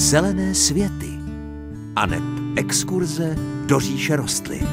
zelené světy aneb exkurze do říše rostlin.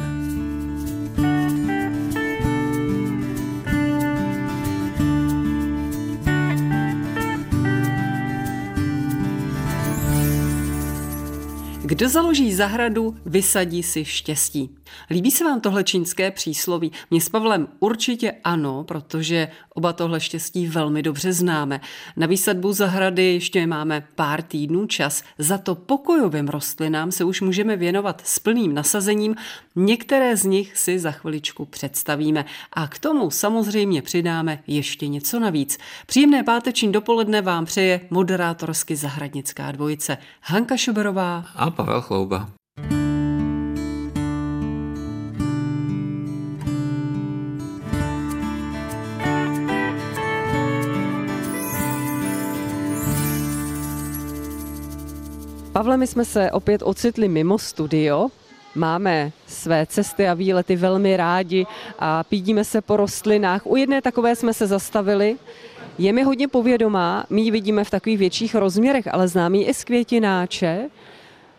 Kdo založí zahradu, vysadí si štěstí. Líbí se vám tohle čínské přísloví? Mě s Pavlem určitě ano, protože oba tohle štěstí velmi dobře známe. Na výsadbu zahrady ještě máme pár týdnů čas, za to pokojovým rostlinám se už můžeme věnovat s plným nasazením. Některé z nich si za chviličku představíme a k tomu samozřejmě přidáme ještě něco navíc. Příjemné páteční dopoledne vám přeje moderátorsky zahradnická dvojice Hanka Šuberová a Pavel Chlouba. Pavle, my jsme se opět ocitli mimo studio. Máme své cesty a výlety velmi rádi a pídíme se po rostlinách. U jedné takové jsme se zastavili. Je mi hodně povědomá, my ji vidíme v takových větších rozměrech, ale známý i z květináče.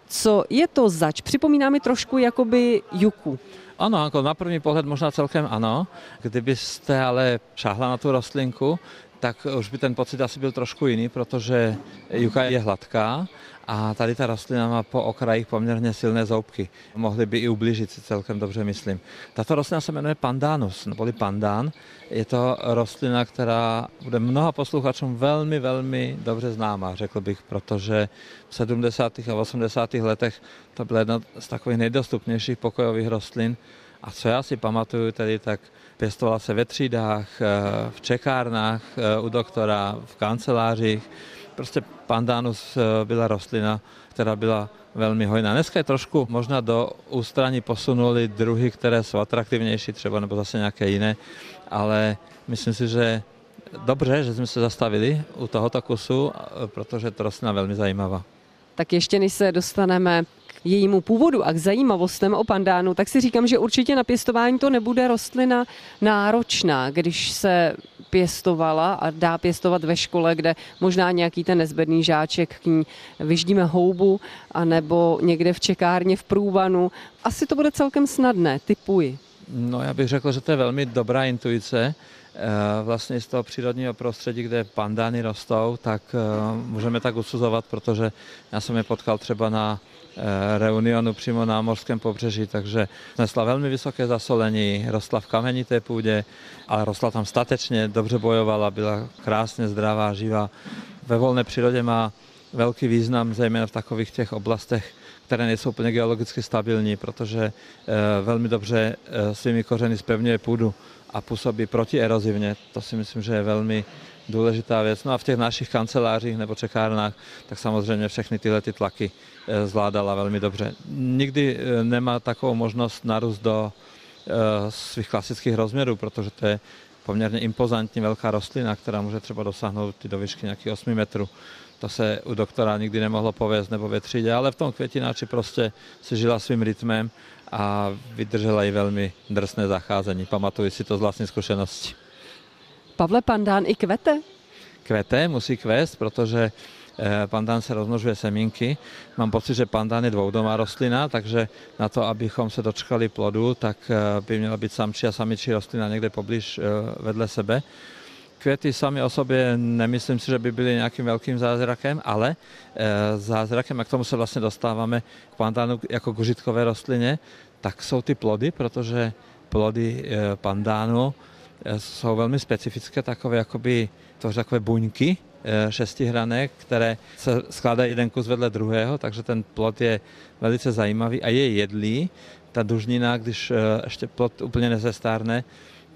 Co je to zač? Připomíná mi trošku jakoby juku. Ano, jako na první pohled možná celkem ano. Kdybyste ale šáhla na tu rostlinku, tak už by ten pocit asi byl trošku jiný, protože juka je hladká a tady ta rostlina má po okrajích poměrně silné zoubky. Mohly by i ublížit si celkem dobře, myslím. Tato rostlina se jmenuje pandanus, neboli pandán. Je to rostlina, která bude mnoha posluchačům velmi, velmi dobře známá, řekl bych, protože v 70. a 80. letech to byla jedna z takových nejdostupnějších pokojových rostlin. A co já si pamatuju tedy, tak pěstovala se ve třídách, eh, v čekárnách eh, u doktora, v kancelářích Prostě pandanus eh, byla rostlina, která byla velmi hojná. Dneska je trošku možná do ústraní posunuli druhy, které jsou atraktivnější třeba nebo zase nějaké jiné, ale myslím si, že dobře, že jsme se zastavili u tohoto kusu, eh, protože to rostlina velmi zajímavá. Tak ještě než se dostaneme jejímu původu a k zajímavostem o pandánu, tak si říkám, že určitě na pěstování to nebude rostlina náročná, když se pěstovala a dá pěstovat ve škole, kde možná nějaký ten nezbedný žáček k ní vyždíme houbu, anebo někde v čekárně v průvanu. Asi to bude celkem snadné, typuji. No já bych řekl, že to je velmi dobrá intuice. Eh, vlastně z toho přírodního prostředí, kde pandány rostou, tak eh, můžeme tak usuzovat, protože já jsem je potkal třeba na Eh, reunionu přímo na morském pobřeží, takže nesla velmi vysoké zasolení, rostla v kamenité půdě, ale rostla tam statečně, dobře bojovala, byla krásně zdravá, živá. Ve volné přírodě má velký význam, zejména v takových těch oblastech, které nejsou úplně geologicky stabilní, protože eh, velmi dobře eh, svými kořeny spevňuje půdu a působí protierozivně. To si myslím, že je velmi důležitá věc. No a v těch našich kancelářích nebo čekárnách, tak samozřejmě všechny tyhle ty tlaky eh, zvládala velmi dobře. Nikdy nemá takovou možnost narůst do svých klasických rozměrů, protože to je poměrně impozantní velká rostlina, která může třeba dosáhnout do výšky nějakých 8 metrů. To se u doktora nikdy nemohlo povést nebo ve třídě, ale v tom květináči prostě si žila svým rytmem a vydržela i velmi drsné zacházení. Pamatuji si to z vlastní zkušenosti. Pavle, pandán i kvete? Kvete, musí kvést, protože eh, pandán se rozmnožuje semínky. Mám pocit, že pandán je dvoudomá rostlina, takže na to, abychom se dočkali plodu, tak eh, by měla být samčí a samičí rostlina někde poblíž eh, vedle sebe. Květy sami o sobě nemyslím si, že by byly nějakým velkým zázrakem, ale zázrakem, a k tomu se vlastně dostáváme k pandánu jako k užitkové rostlině, tak jsou ty plody, protože plody pandánu jsou velmi specifické, takové jakoby, to takové buňky eh, šestihrané, které se skládají jeden kus vedle druhého, takže ten plod je velice zajímavý a je jedlý. Ta dužnina, když eh, ještě plod úplně nezestárne,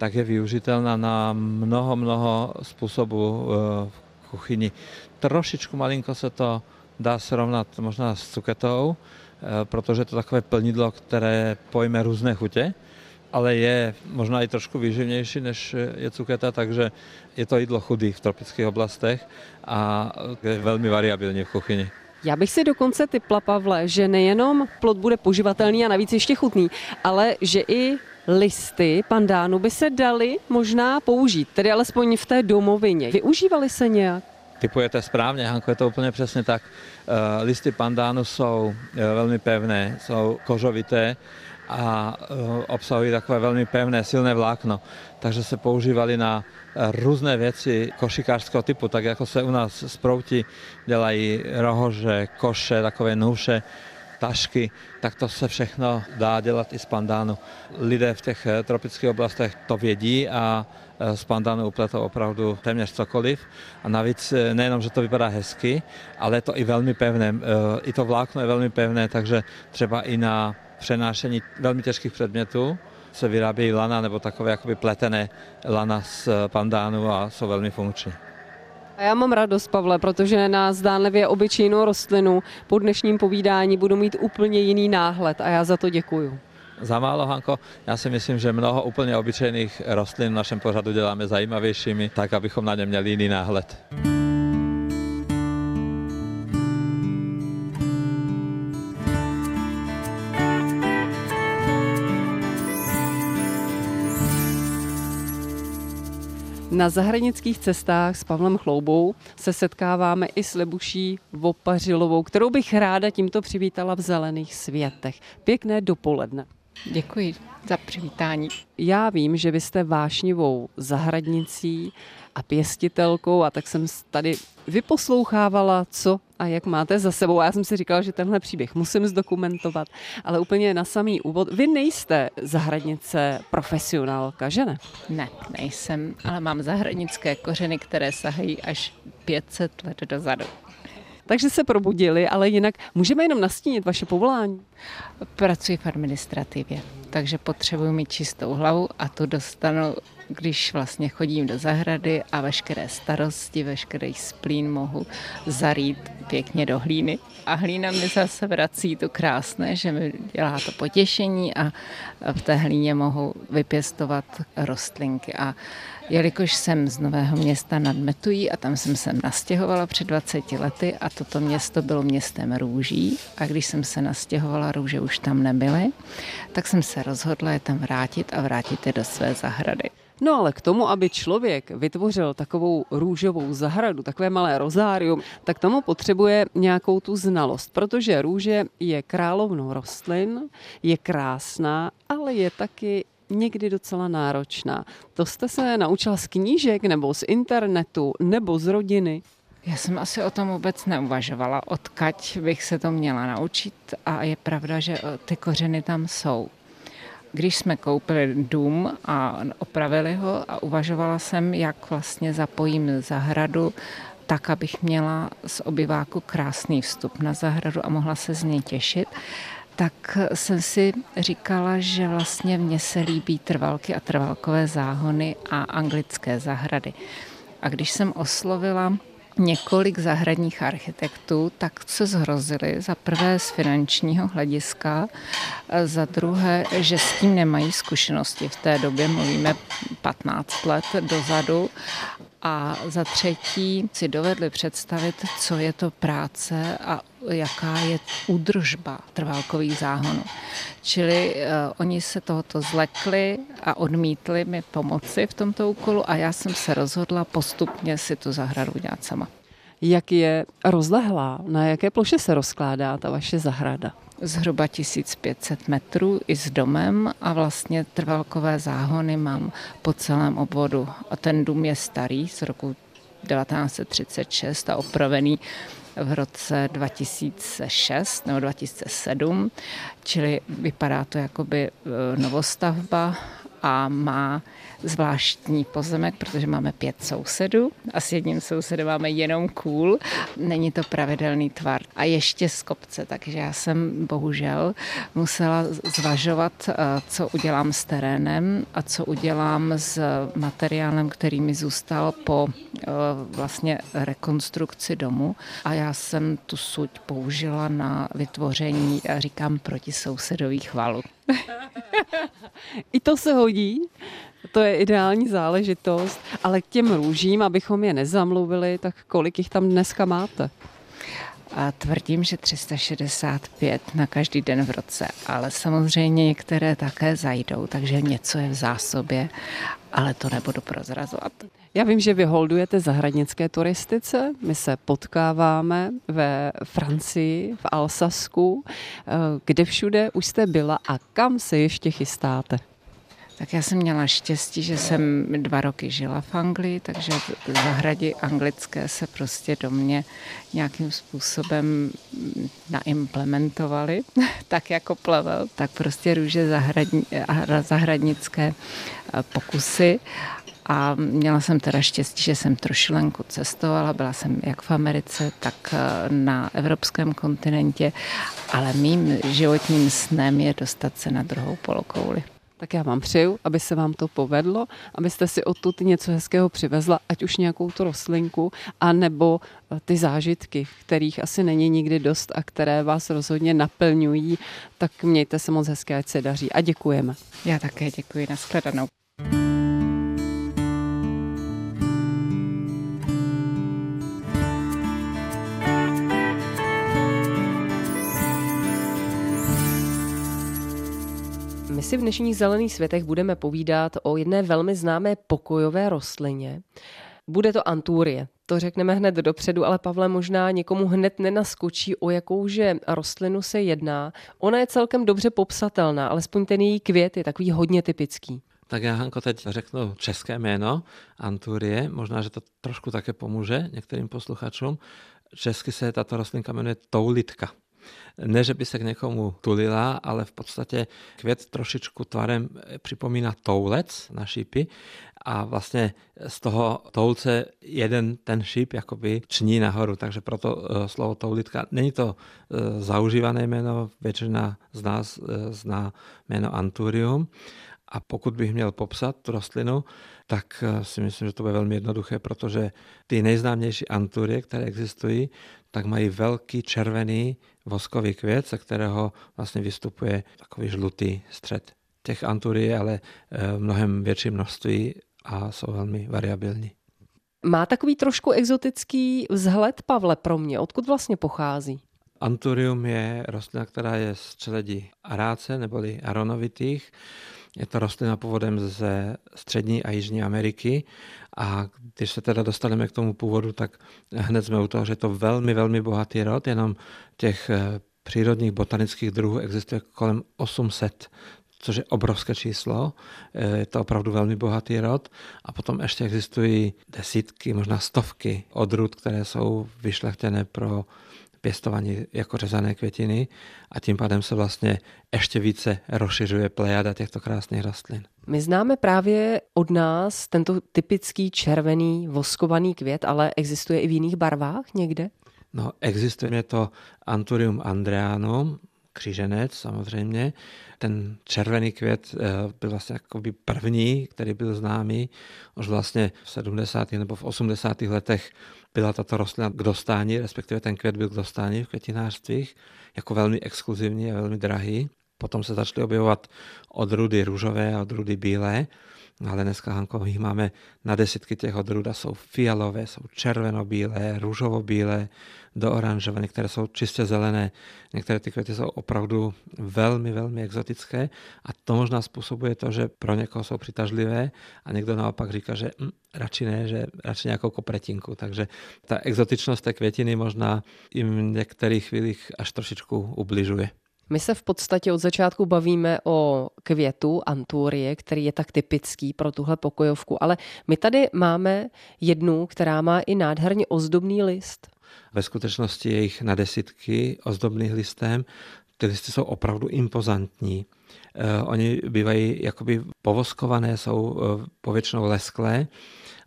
tak je využitelná na mnoho, mnoho způsobů eh, v kuchyni. Trošičku malinko se to dá srovnat možná s cuketou, protože to takové plnidlo, které pojme různé chutě ale je možná i trošku výživnější než je cuketa, takže je to jídlo chudý v tropických oblastech a je velmi variabilní v kuchyni. Já bych si dokonce typla, Pavle, že nejenom plod bude poživatelný a navíc ještě chutný, ale že i listy pandánu by se daly možná použít, tedy alespoň v té domovině. Využívali se nějak? typujete správně, Hanko, je to úplně přesně tak. Eh, listy pandánu jsou velmi pevné, jsou kožovité a obsahují takové velmi pevné, silné vlákno. Takže se používali na různé věci košikářského typu, tak jako se u nás z prouti dělají rohože, koše, takové nůše, tašky, tak to se všechno dá dělat i z pandánu. Lidé v těch eh, tropických oblastech to vědí a eh, z pandánu upletou opravdu téměř cokoliv. A navíc eh, nejenom, že to vypadá hezky, ale je to i velmi pevné. I to vlákno je velmi pevné, takže třeba i na přenášení velmi těžkých předmětů se vyrábějí lana nebo takové jakoby pletené lana z pandánu a jsou velmi funkční. A já mám radost, Pavle, protože na zdánlivě obyčejnou rostlinu po dnešním povídání budu mít úplně jiný náhled a já za to děkuju. Za málo, Hanko. Já si myslím, že mnoho úplně obyčejných rostlin v našem pořadu děláme zajímavějšími, tak abychom na ně měli jiný náhled. Na zahranických cestách s Pavlem Chloubou se setkáváme i s Lebuší Vopařilovou, kterou bych ráda tímto přivítala v Zelených světech. Pěkné dopoledne. Děkuji za přivítání. Já vím, že vy jste vášnivou zahradnicí a pěstitelkou a tak jsem tady vyposlouchávala, co a jak máte za sebou. A já jsem si říkala, že tenhle příběh musím zdokumentovat, ale úplně na samý úvod. Vy nejste zahradnice profesionálka, že ne? Ne, nejsem, ale mám zahradnické kořeny, které sahají až 500 let dozadu. Takže se probudili, ale jinak můžeme jenom nastínit vaše povolání. Pracuji v administrativě, takže potřebuji mít čistou hlavu a tu dostanu když vlastně chodím do zahrady a veškeré starosti, veškerý splín mohu zarít pěkně do hlíny. A hlína mi zase vrací to krásné, že mi dělá to potěšení a v té hlíně mohu vypěstovat rostlinky. A jelikož jsem z Nového města nad Metují a tam jsem se nastěhovala před 20 lety a toto město bylo městem růží a když jsem se nastěhovala, růže už tam nebyly, tak jsem se rozhodla je tam vrátit a vrátit je do své zahrady. No ale k tomu, aby člověk vytvořil takovou růžovou zahradu, takové malé rozárium, tak tomu potřebuje nějakou tu znalost, protože růže je královnou rostlin, je krásná, ale je taky někdy docela náročná. To jste se naučila z knížek nebo z internetu nebo z rodiny? Já jsem asi o tom vůbec neuvažovala, odkaď bych se to měla naučit a je pravda, že ty kořeny tam jsou. Když jsme koupili dům a opravili ho a uvažovala jsem, jak vlastně zapojím zahradu, tak, abych měla z obyváku krásný vstup na zahradu a mohla se z něj těšit, tak jsem si říkala, že vlastně mně se líbí trvalky a trvalkové záhony a anglické zahrady. A když jsem oslovila několik zahradních architektů, tak se zhrozili za prvé z finančního hlediska, za druhé, že s tím nemají zkušenosti. V té době mluvíme 15 let dozadu a za třetí si dovedli představit, co je to práce a jaká je údržba trválkových záhonů. Čili uh, oni se tohoto zlekli a odmítli mi pomoci v tomto úkolu a já jsem se rozhodla postupně si tu zahradu dělat sama. Jak je rozlehlá? Na jaké ploše se rozkládá ta vaše zahrada? Zhruba 1500 metrů i s domem a vlastně trvalkové záhony mám po celém obvodu. A ten dům je starý z roku 1936 a opravený v roce 2006 nebo 2007, čili vypadá to jako by e, novostavba a má zvláštní pozemek, protože máme pět sousedů a s jedním sousedem máme jenom kůl. Není to pravidelný tvar. A ještě z kopce, takže já jsem bohužel musela zvažovat, eh, co udělám s terénem a co udělám s materiálem, který mi zůstal po eh, vlastně rekonstrukci domu. A já jsem tu suť použila na vytvoření, já říkám, proti sousedových valů. I to se hodí. To je ideální záležitost, ale k těm růžím, abychom je nezamluvili, tak kolik jich tam dneska máte? A tvrdím, že 365 na každý den v roce, ale samozřejmě některé také zajdou, takže něco je v zásobě, ale to nebudu prozrazovat. Já vím, že vy holdujete zahradnické turistice. My se potkáváme ve Francii, v Alsasku. Eh, kde všude už jste byla a kam se ještě chystáte? Tak já jsem měla štěstí, že jsem dva roky žila v Anglii, takže zahradě anglické se prostě do mě nějakým způsobem naimplementovaly, tak jako plevel, tak prostě růže zahradni, zahradnické eh, pokusy. A měla jsem teda štěstí, že jsem trošilenku cestovala, byla jsem jak v Americe, tak eh, na evropském kontinentě, ale mým životním snem je dostat se na druhou polokouli. Tak já vám přeju, aby se vám to povedlo, abyste si odtud něco hezkého přivezla, ať už nějakou tu rostlinku, anebo eh, ty zážitky, kterých asi není nikdy dost a které vás rozhodně naplňují, tak mějte se moc hezké, ať se daří a děkujeme. Já také děkuji, nashledanou. Si v dnešních zelených světech budeme povídat o jedné velmi známé pokojové rostlině. Bude to anturie. To řekneme hned dopředu, ale Pavle možná někomu hned nenaskočí, o jakouže rostlinu se jedná. Ona je celkem dobře popsatelná, alespoň ten její květ je takový hodně typický. Tak já Hanko teď řeknu české jméno, Anturie, možná, že to trošku také pomůže některým posluchačům. Česky se tato rostlinka jmenuje toulitka. Ne, že by se k někomu tulila, ale v podstatě květ trošičku tvarem připomíná toulec na šípy a vlastně z toho toulce jeden ten šíp jakoby ční nahoru, takže proto e, slovo toulitka. Není to e, zaužívané jméno, většina z nás e, zná jméno Anturium, a pokud bych měl popsat tu rostlinu, tak si myslím, že to bude velmi jednoduché, protože ty nejznámější anturie, které existují, tak mají velký červený voskový květ, ze kterého vlastně vystupuje takový žlutý střed. Těch anturí je ale eh, mnohem větší množství a jsou velmi variabilní. Má takový trošku exotický vzhled Pavle pro mě. Odkud vlastně pochází? Anturium je rostlina, která je z čeledí aráce neboli aronovitých. Je to rostlina původem ze střední a jižní Ameriky a když se teda dostaneme k tomu původu, tak hned jsme u toho, že je to velmi, velmi bohatý rod, jenom těch eh, přírodních botanických druhů existuje kolem 800 což je obrovské číslo. Eh, je to opravdu velmi bohatý rod. A potom ještě existují desítky, možná stovky odrůd, které jsou vyšlechtěné pro pěstování jako řezané květiny a tím pádem se vlastně ještě více rozšiřuje plejada těchto krásných rostlin. My známe právě od nás tento typický červený voskovaný květ, ale existuje i v jiných barvách někde? No, existuje to Anturium andreanum, kříženec samozřejmě. Ten červený květ eh, byl vlastně jakoby první, který byl známý. Už vlastně v 70. nebo v 80. letech byla tato rostlina k dostání, respektive ten květ byl k dostání v květinářstvích, jako velmi exkluzivní a velmi drahý. Potom se začaly objevovat odrudy růžové a odrudy bílé, ale dneska Hanko, jich máme na desítky těch odrůd a jsou fialové, jsou červeno-bílé, růžovo-bílé, do oranžové, některé jsou čistě zelené, některé ty květy jsou opravdu velmi, velmi exotické a to možná způsobuje to, že pro někoho jsou přitažlivé a někdo naopak říká, že hm, radši ne, že radši nějakou kopretinku. Takže ta exotičnost té květiny možná jim v některých chvílích až trošičku ubližuje. My se v podstatě od začátku bavíme o květu anturie, který je tak typický pro tuhle pokojovku, ale my tady máme jednu, která má i nádherně ozdobný list. Ve skutečnosti je jich na desítky ozdobných listem. Ty listy jsou opravdu impozantní. Uh, oni bývají jakoby povoskované, jsou uh, povětšinou lesklé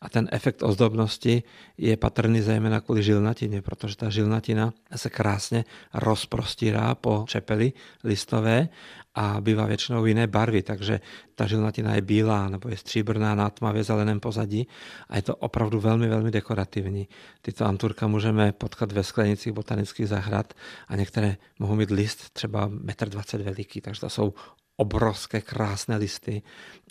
a ten efekt ozdobnosti je patrný zejména kvůli žilnatině, protože ta žilnatina se krásně rozprostírá po čepeli listové a bývá většinou jiné barvy, takže ta žilnatina je bílá nebo je stříbrná na tmavě zeleném pozadí a je to opravdu velmi, velmi dekorativní. Tyto anturka můžeme potkat ve sklenicích botanických zahrad a některé mohou mít list třeba 1,20 m veliký, takže to jsou obrovské krásné listy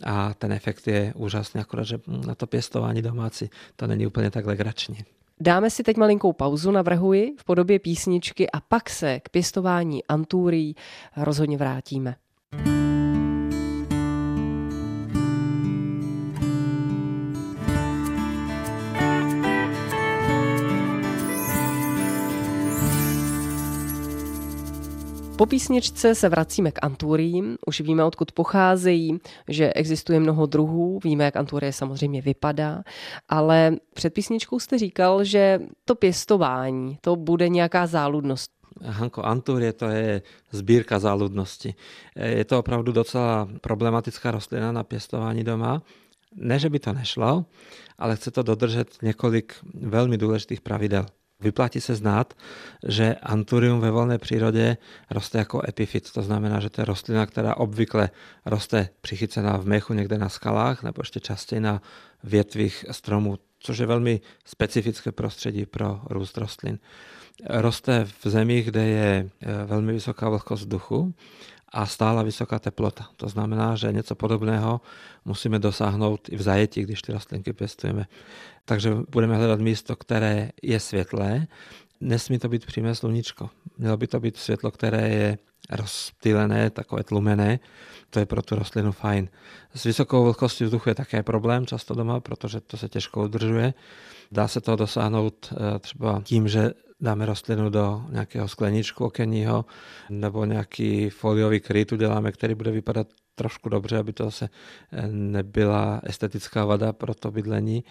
a ten efekt je úžasný, akorát, že na to pěstování domácí to není úplně tak legrační. Dáme si teď malinkou pauzu, navrhuji, v podobě písničky a pak se k pěstování antúrií rozhodně vrátíme. Po písničce se vracíme k anturiím, už víme, odkud pocházejí, že existuje mnoho druhů, víme, jak anturie samozřejmě vypadá, ale před písničkou jste říkal, že to pěstování, to bude nějaká záludnost. Hanko, anturie to je sbírka záludnosti. Je to opravdu docela problematická rostlina na pěstování doma. Ne, že by to nešlo, ale chce to dodržet několik velmi důležitých pravidel. Vyplatí se znát, že anturium ve volné přírodě roste jako epifit. To znamená, že to je rostlina, která obvykle roste přichycená v mechu někde na skalách nebo ještě častěji na větvích stromů, což je velmi specifické prostředí pro růst rostlin. Roste v zemích, kde je eh, velmi vysoká vlhkost vzduchu a stála vysoká teplota. To znamená, že něco podobného musíme dosáhnout i v zajetí, když ty rostlinky pěstujeme. Takže budeme hledat místo, které je světlé. Nesmí to být přímé sluníčko. Mělo by to být světlo, které je rozptýlené, takové tlumené. To je pro tu rostlinu fajn. S vysokou vlhkostí vzduchu je také problém často doma, protože to se těžko udržuje. Dá se to dosáhnout eh, třeba tím, že dáme rostlinu do nějakého skleničku okenního nebo nějaký foliový kryt uděláme, který bude vypadat trošku dobře, aby to zase eh, nebyla estetická vada pro to bydlení.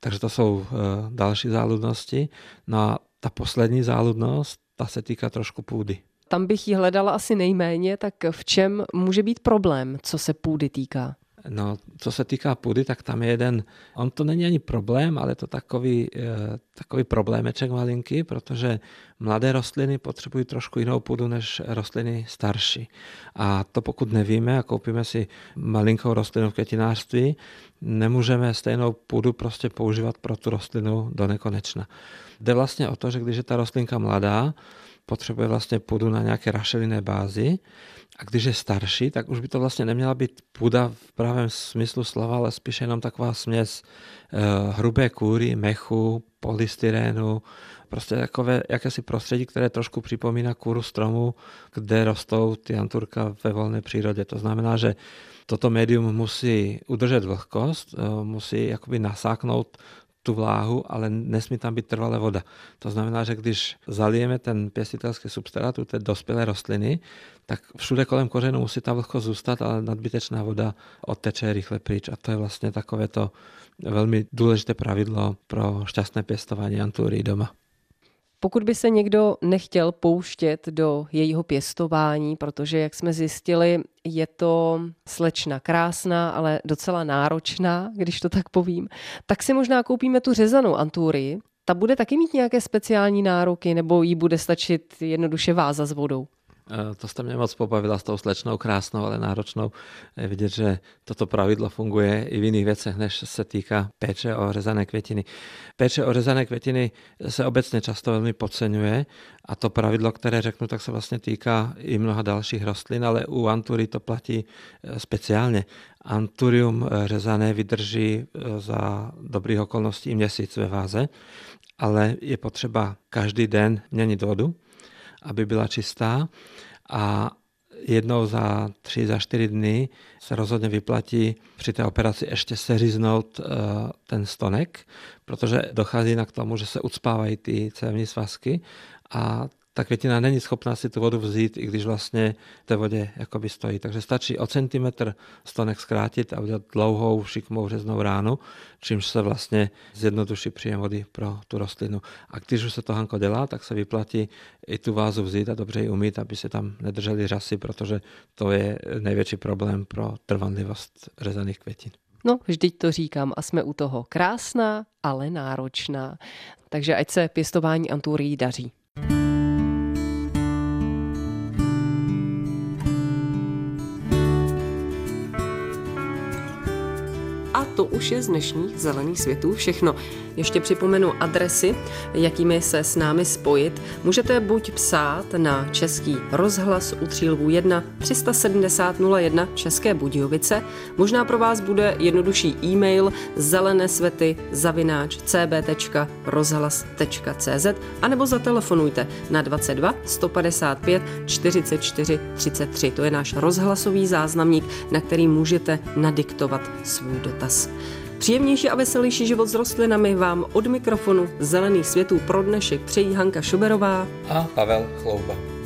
Takže to jsou eh, další záludnosti. No a ta poslední záludnost, ta se týká trošku půdy. Tam bych ji hledala asi nejméně, tak v čem může být problém, co se půdy týká? No, co se týká půdy, tak tam je jeden, on to není ani problém, ale to takový, eh, takový problémeček malinký, protože mladé rostliny potřebují trošku jinou půdu než rostliny starší. A to pokud nevíme a koupíme si malinkou rostlinu v květinářství, nemůžeme stejnou půdu prostě používat pro tu rostlinu do nekonečna. Jde vlastně o to, že když je ta rostlinka mladá, potřebuje vlastně půdu na nějaké rašelinné bázi a když je starší, tak už by to vlastně neměla být půda v pravém smyslu slova, ale spíše jenom taková směs eh, hrubé kůry, mechu, polystyrénu, prostě takové jakési prostředí, které trošku připomíná kůru stromu, kde rostou ty anturka ve volné přírodě. To znamená, že toto médium musí udržet vlhkost, eh, musí jakoby nasáknout tu vláhu, ale nesmí tam být trvalé voda. To znamená, že když zalijeme ten pěstitelský substrát u té dospělé rostliny, tak všude kolem kořenu musí ta vlhkost zůstat, ale nadbytečná voda odteče rychle pryč. A to je vlastně takové to velmi důležité pravidlo pro šťastné pěstování antury doma. Pokud by se někdo nechtěl pouštět do jejího pěstování, protože, jak jsme zjistili, je to slečna krásná, ale docela náročná, když to tak povím, tak si možná koupíme tu řezanou anturii. Ta bude taky mít nějaké speciální nároky, nebo jí bude stačit jednoduše váza s vodou? Eh, to jste mě moc pobavila s tou slečnou, krásnou, ale náročnou. Je vidět, že toto pravidlo funguje i v jiných věcech, než se týká péče o řezané květiny. Péče o řezané květiny se obecně často velmi podceňuje a to pravidlo, které řeknu, tak se vlastně týká i mnoha dalších rostlin, ale u antury to platí eh, speciálně. Anturium eh, řezané vydrží za dobrých okolností měsíc ve váze, ale je potřeba každý den měnit vodu, aby byla čistá. A jednou za tři, za čtyři dny se rozhodně vyplatí při té operaci ještě seříznout eh, ten stonek, protože dochází k tomu, že se ucpávají ty cévní svazky a ta květina není schopná si tu vodu vzít, i když vlastně té vodě jakoby stojí. Takže stačí o centimetr stonek zkrátit a udělat dlouhou šikmou řeznou ránu, čímž se vlastně zjednoduší příjem vody pro tu rostlinu. A když už se to Hanko dělá, tak se vyplatí i tu vázu vzít a dobře ji umít, aby se tam nedržely řasy, protože to je největší problém pro trvanlivost řezaných květin. No, vždyť to říkám a jsme u toho. Krásná, ale náročná. Takže ať se pěstování anturií daří. Už je z dnešních zelených světů všechno. Ještě připomenu adresy, jakými se s námi spojit. Můžete buď psát na Český rozhlas u Třílvů 1 370 01 České Budějovice, možná pro vás bude jednodušší e-mail zelené svety zavináč cb.rozhlas.cz anebo zatelefonujte na 22 155 44 33. To je náš rozhlasový záznamník, na který můžete nadiktovat svůj dotaz. Příjemnější a veselější život s rostlinami vám od mikrofonu Zelených světů pro dnešek přejí Hanka Šuberová a Pavel Chlouba.